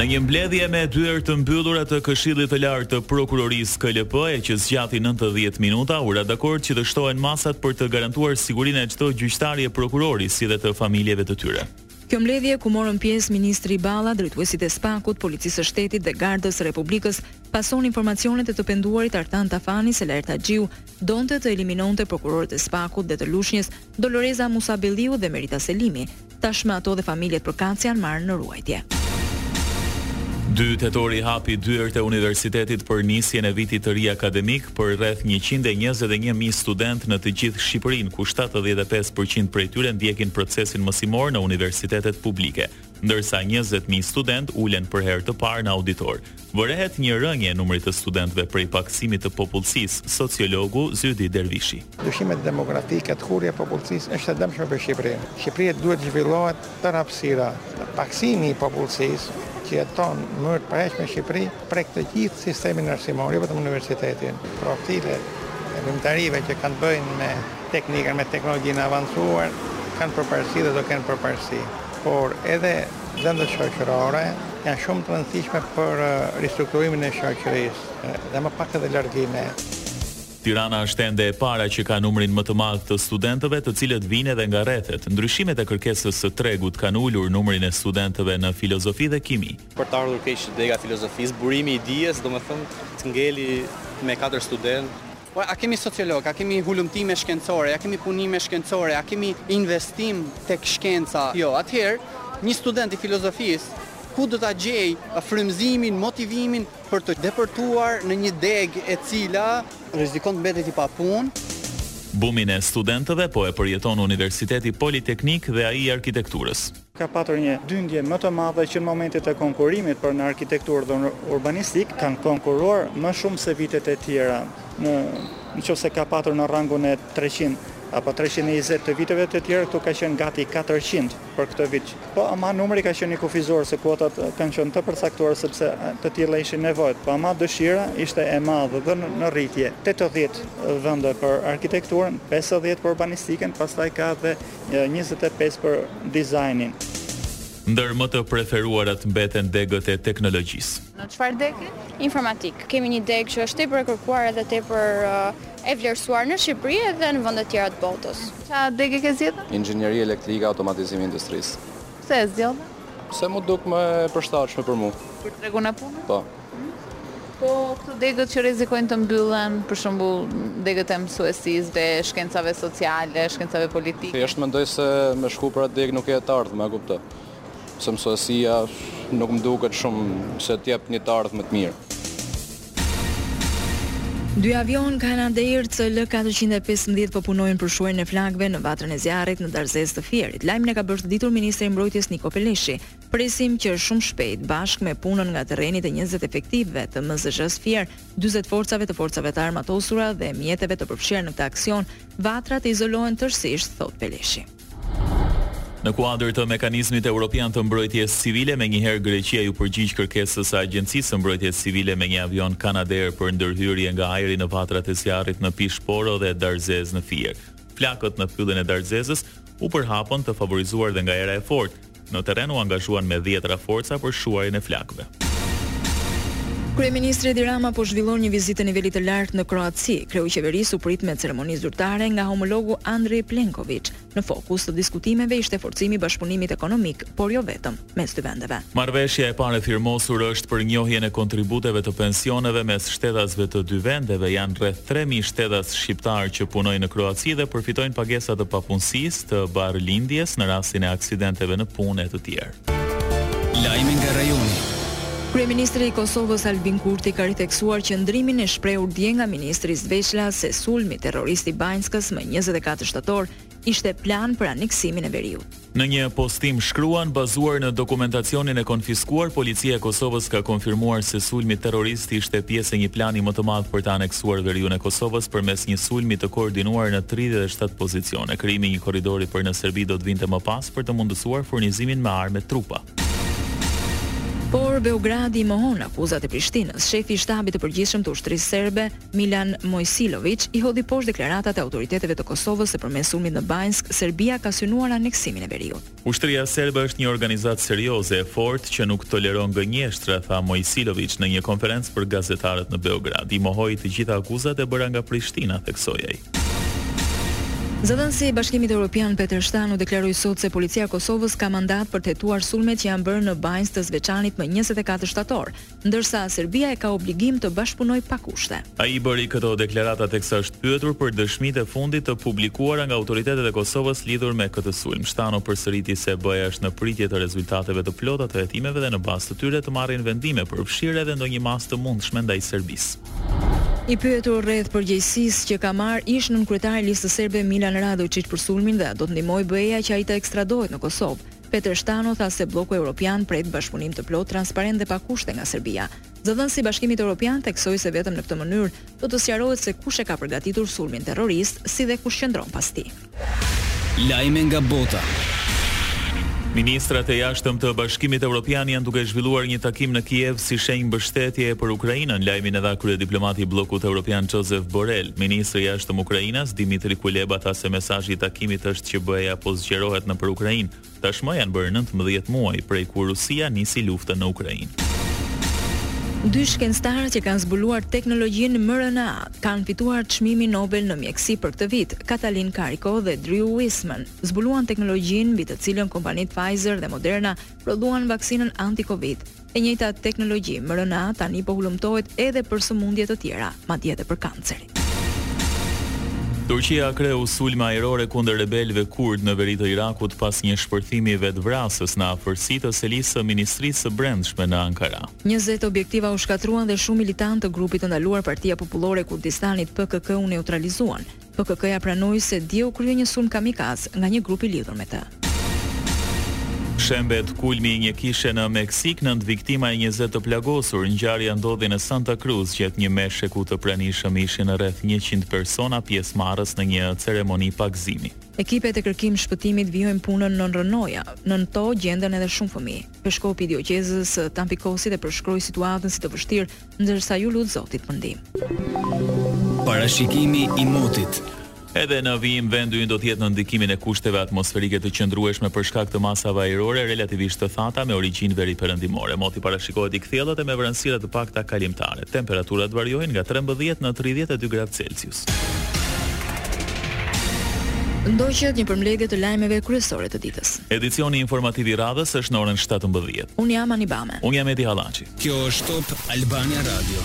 Në një mbledhje me dyer të mbyllura të Këshillit të Lartë të Prokurorisë KLP e që zgjati nëntëdhjetë minuta, u ra dakord që të shtohen masat për të garantuar sigurinë e çdo gjyqtari e prokurori si dhe të familjeve të tyre. Kjo mbledhje ku morën pjesë ministri Balla, drejtuesit e SPAK-ut, Policisë së Shtetit dhe Gardës së Republikës, pason informacionet e të penduarit Artan Tafani se Laert Haxhiu donte të eliminonte prokurorët e SPAK-ut dhe të Lushnjës Doloreza Musabelliu dhe Merita Selimi, tashmë ato dhe familjet përkatëse janë marrë në ruajtje. Dy tetori hapi dyert e universitetit për nisjen e vitit të ri akademik për rreth njëqind e njëzet e një mijë studentë në të gjithë Shqipërinë, ku shtatëdhjetë e pesë për qind prej tyre ndjekin procesin mësimor në universitetet publike. Ndërsa njëzet mijë studentë ulen për herë të parë në auditor, vërehet një rënie e numrit të studentëve prej pakësimit të popullsisë, sociologu Zydi Dervishi. Ndryshimet demografike, tkurrja e popullsisë është e dëmshme për Shqipërinë. Shqipëria duhet të zhvillohet tërë hapësira. Pakësimi i popullsisë që jeton në mënyrë të përhershme në Shqipëri prek të gjithë sistemin arsimor, jo vetëm universitetin, profilet e veprimtarive që kanë të bëjnë me teknikën, me teknologjinë e avancuar, kanë përparësi dhe do të kenë përparësi. Por edhe shkencat shoqërore janë shumë të rëndësishme për ristrukturimin e shoqërisë dhe më pak edhe largime. Tirana është ende e para që ka numrin më të madh të studentëve, të cilët vijnë edhe nga rrethet. Ndryshimet e kërkesës së tregut kanë ulur numrin e studentëve në filozofi dhe kimi. Për t'ardhur keq dega filozofisë, burimi i dijes, domethënë, të ngelet me katër studentë. Po a kemi sociologë, a kemi hulumtime shkencore, a kemi punime shkencore, a kemi investim tek shkenca? Jo. Atëherë, një student i filozofisë, ku do ta gjejë frymëzimin, motivimin për të depërtuar në një degë e cila rrezikon të mbetet i papunë? Bumin e studentëve po e përjeton Universiteti Politeknik dhe ai i Arkitekturës. ka patur një dyndje më të madhe që në momentet e konkurrimit për në arkitekturë dhe në urbanistikë kanë konkurruar më shumë se vitet e tjera. Në qoftë se ka patur në rangun e treqind apo treqind e njëzet të viteve të tjera, këtu ka qenë gati katërqind për këtë vit. Po ama numri ka qenë i kufizuar se kuotat kanë qenë të përcaktuara sepse të tilla ishin nevojat. Po ama dëshira ishte e madhe dhe në rritje. Tetëdhjetë vende për arkitekturën, pesëdhjetë për urbanistikën, pastaj ka dhe njëzet e pesë për dizajnin. Ndër më të preferuarat mbeten degët e teknologjisë. Në çfarë dege? Informatikë. Kemi një degë që është tepër e kërkuar edhe tepër e vlerësuar në Shqipëri edhe në vende të tjera të botës. Çfarë degë ke zgjedhur? Inxhinieri elektrike, automatizimi i industrisë. Pse e zgjodhe? Se m'u duk më e përshtatshme për mua. Për tregun e punës? Po. Po këto degët që rrezikojnë të mbyllen, për shembull, degët e mësuesisë dhe shkencave sociale, shkencave politike. Thjesht mendoj se me shku për atë degë nuk ke të ardhme, e kupto. Se mësuesia nuk më duket shumë se të jep një të ardhme më të mirë. Dy avionë Canadair CL katërqind e pesëmbëdhjetë po punojnë për shuarjen e flakëve në vatrën e zjarrit në Darzezë të Fierit. Lajmin e ka bërë të ditur ministri i Mbrojtjes Niko Peleshi. Presim që shumë shpejt, bashkë me punën nga terreni të njëzet efektivëve të MZSH-së Fier, dyzet forcave të Forcave të Armatosura dhe mjeteve të përfshira në këtë aksion, vatrat të izolohen tërësisht, thotë Peleshi. Në kuadër të Mekanizmit Europian të Mbrojtjes Civile, menjëherë Greqia iu përgjigj kërkesës së Agjencisë së Mbrojtjes Civile me një avion Canadair për ndërhyrje nga ajri në vatrat e zjarrit në Pishporo dhe Darzezë në Fier. Flakët në pyllin e Darzezës u përhapën të favorizuar dhe nga era e fortë, në terren u angazhuan me dhjetëra forca për shuarjen e flakëve. Kryeministri Edi Rama po zhvillon një vizitë të nivelit të lartë në Kroaci. Kreu i qeverisë u prit me ceremoni zyrtare nga homologu Andrej Plenković. Në fokus të diskutimeve ishte forcimi i bashkëpunimit ekonomik, por jo vetëm, mes dy vendeve. Marrëveshja e parë e firmosur është për njohjen e kontributeve të pensioneve mes shtetasve të dy vendeve. Janë rreth tre mijë shtetas shqiptarë që punojnë në Kroaci dhe përfitojnë pagesa të papunësisë, të barrëlindjes në rastin e aksidenteve në punë e të tjerë. Lajme nga rajoni. Kryeministri i Kosovës Albin Kurti ka ritheksuar qëndrimin e shprehur dje nga ministri Sveçla se sulmi terrorist i Banjskës më 24 shtator ishte plan për aneksimin e veriut. Në një postim shkruan, bazuar në dokumentacionin e konfiskuar, Policia e Kosovës ka konfirmuar se sulmi terrorist ishte pjesë e një plani më të madh për të aneksuar veriun e Kosovës përmes një sulmi të koordinuar në tridhjetë e shtatë pozicione. Krijimi i një korridori për në Serbi do të vinte më pas për të mundësuar furnizimin me armë e trupa. Por Beogradi i mohon akuzat e Prishtinës. Shefi i Shtabit të Përgjithshëm të Ushtrisë Serbe, Milan Mojsiloviq, i hodhi poshtë deklaratat e autoriteteve të Kosovës se përmes sulmit në Banjskë, Serbia ka synuar aneksimin e veriut. Ushtria serbe është një organizatë serioze e fortë që nuk toleron gënjeshtra, tha Mojsiloviq në një konferencë për gazetarët në Beograd. I mohoj të gjitha akuzat e bëra nga Prishtina, theksoi ai. Zëdhënësi i Bashkimit Europian Peter Stano deklaroi sot se Policia e Kosovës ka mandat për të hetuar sulmet që janë bërë në Banjskë të Zveçanit më njëzet e katër shtator, ndërsa Serbia e ka obligim të bashkëpunojë pa kushte. Ai i bëri këto deklarata teksa është pyetur për dëshmitë e fundit të publikuara nga autoritetet e Kosovës lidhur me këtë sulm. Shtano përsëriti se BE-ja është në pritje të rezultateve të plota të hetimeve dhe në bazë të tyre të marrin vendime, përfshirë edhe ndonjë masë të mundshme ndaj Serbisë. I pyetur rreth përgjegjësisë që ka marrë ish-nënkryetari i Listës Serbe Milan Radoçiç për sulmin dhe a do të ndihmojë BE-ja që ai të ekstradohet në Kosovë, Peter Stano tha se blloku evropian pret bashkëpunim të plotë, transparent dhe pa kushte nga Serbia. Zëdhënësi i Bashkimit Evropian theksoi se vetëm në këtë mënyrë do të sqarohet se kush e ka përgatitur sulmin terrorist, si dhe kush qëndron pas tij. Lajme nga bota. Ministrat e jashtëm të Bashkimit Evropian janë duke zhvilluar një takim në Kiev si shenjë mbështetje për Ukrainën, lajmin e dha kryediplomati i bllokut evropian Josep Borrell. Ministri i Jashtëm ukrainas, Dmytro Kuleba tha se mesazhi i takimit është që BE-ja po zgjerohet nëpër Ukrainë. Tashmë janë bërë nëntëmbëdhjetë muaj prej kur Rusia nisi luftën në Ukrainë. Dy shkencëtarë që kanë zbuluar teknologjinë mRNA kanë fituar Çmimin Nobel në Mjekësi për këtë vit. Katalin Kariko dhe Drew Weissman zbuluan teknologjinë mbi të cilën kompanitë Pfizer dhe Moderna prodhuan vaksinën anti-Covid. E njëjta teknologji, mRNA, tani po hulumtohet edhe për sëmundje të tjera, madje edhe për kancerin. Turqia kreu sulme ajrore kundër rebelëve kurdë në veri të Irakut pas një shpërthimi vetëvrasës në afërsi të selisë së Ministrisë së Brendshme në Ankara. Njëzet objektiva u shkatërruan dhe shumë militantë të grupit të ndaluar Partia Popullore e Kurdistanit, PKK, u neutralizuan. PKK-ja pranoi se dje u krye një sulm kamikaz nga një grup i lidhur me të. Shembet kulmi i një kishe në Meksikë, nëntë viktima e njëzet të plagosur. Ngjarja ndodhi në Santa Cruz, gjatë një meshe ku të pranishëm ishin rreth njëqind persona pjesëmarrës në një ceremoni pagëzimi. Ekipet e kërkim-shpëtimit vijojnë punën nën rrënoja. Nën to gjenden edhe shumë fëmijë. Ipeshkvi i dioqezës së Tampikosit e përshkroi situatën si të vështirë, Ndërsa iu lut Zotit për ndihmë. Parashikimi i motit. Edhe në vijim vendi ynë do të jetë në ndikimin e kushteve atmosferike të qëndrueshme për shkak të masave ajrore relativisht të thata me origjinë veriperëndimore. Moti parashikohet i kthjellët e me vranësira të pakta kalimtare. Temperaturat variojnë nga trembëdhjetë në tridhjetë e dy gradë Celsius. Ndoqët një përmbledhje të lajmeve kryesore të ditës. Edicioni informativ i radhës është në orën shtatëmbëdhjetë. Unë jam Anibame. Unë jam Edi Halaci. Kjo është Top Albania Radio.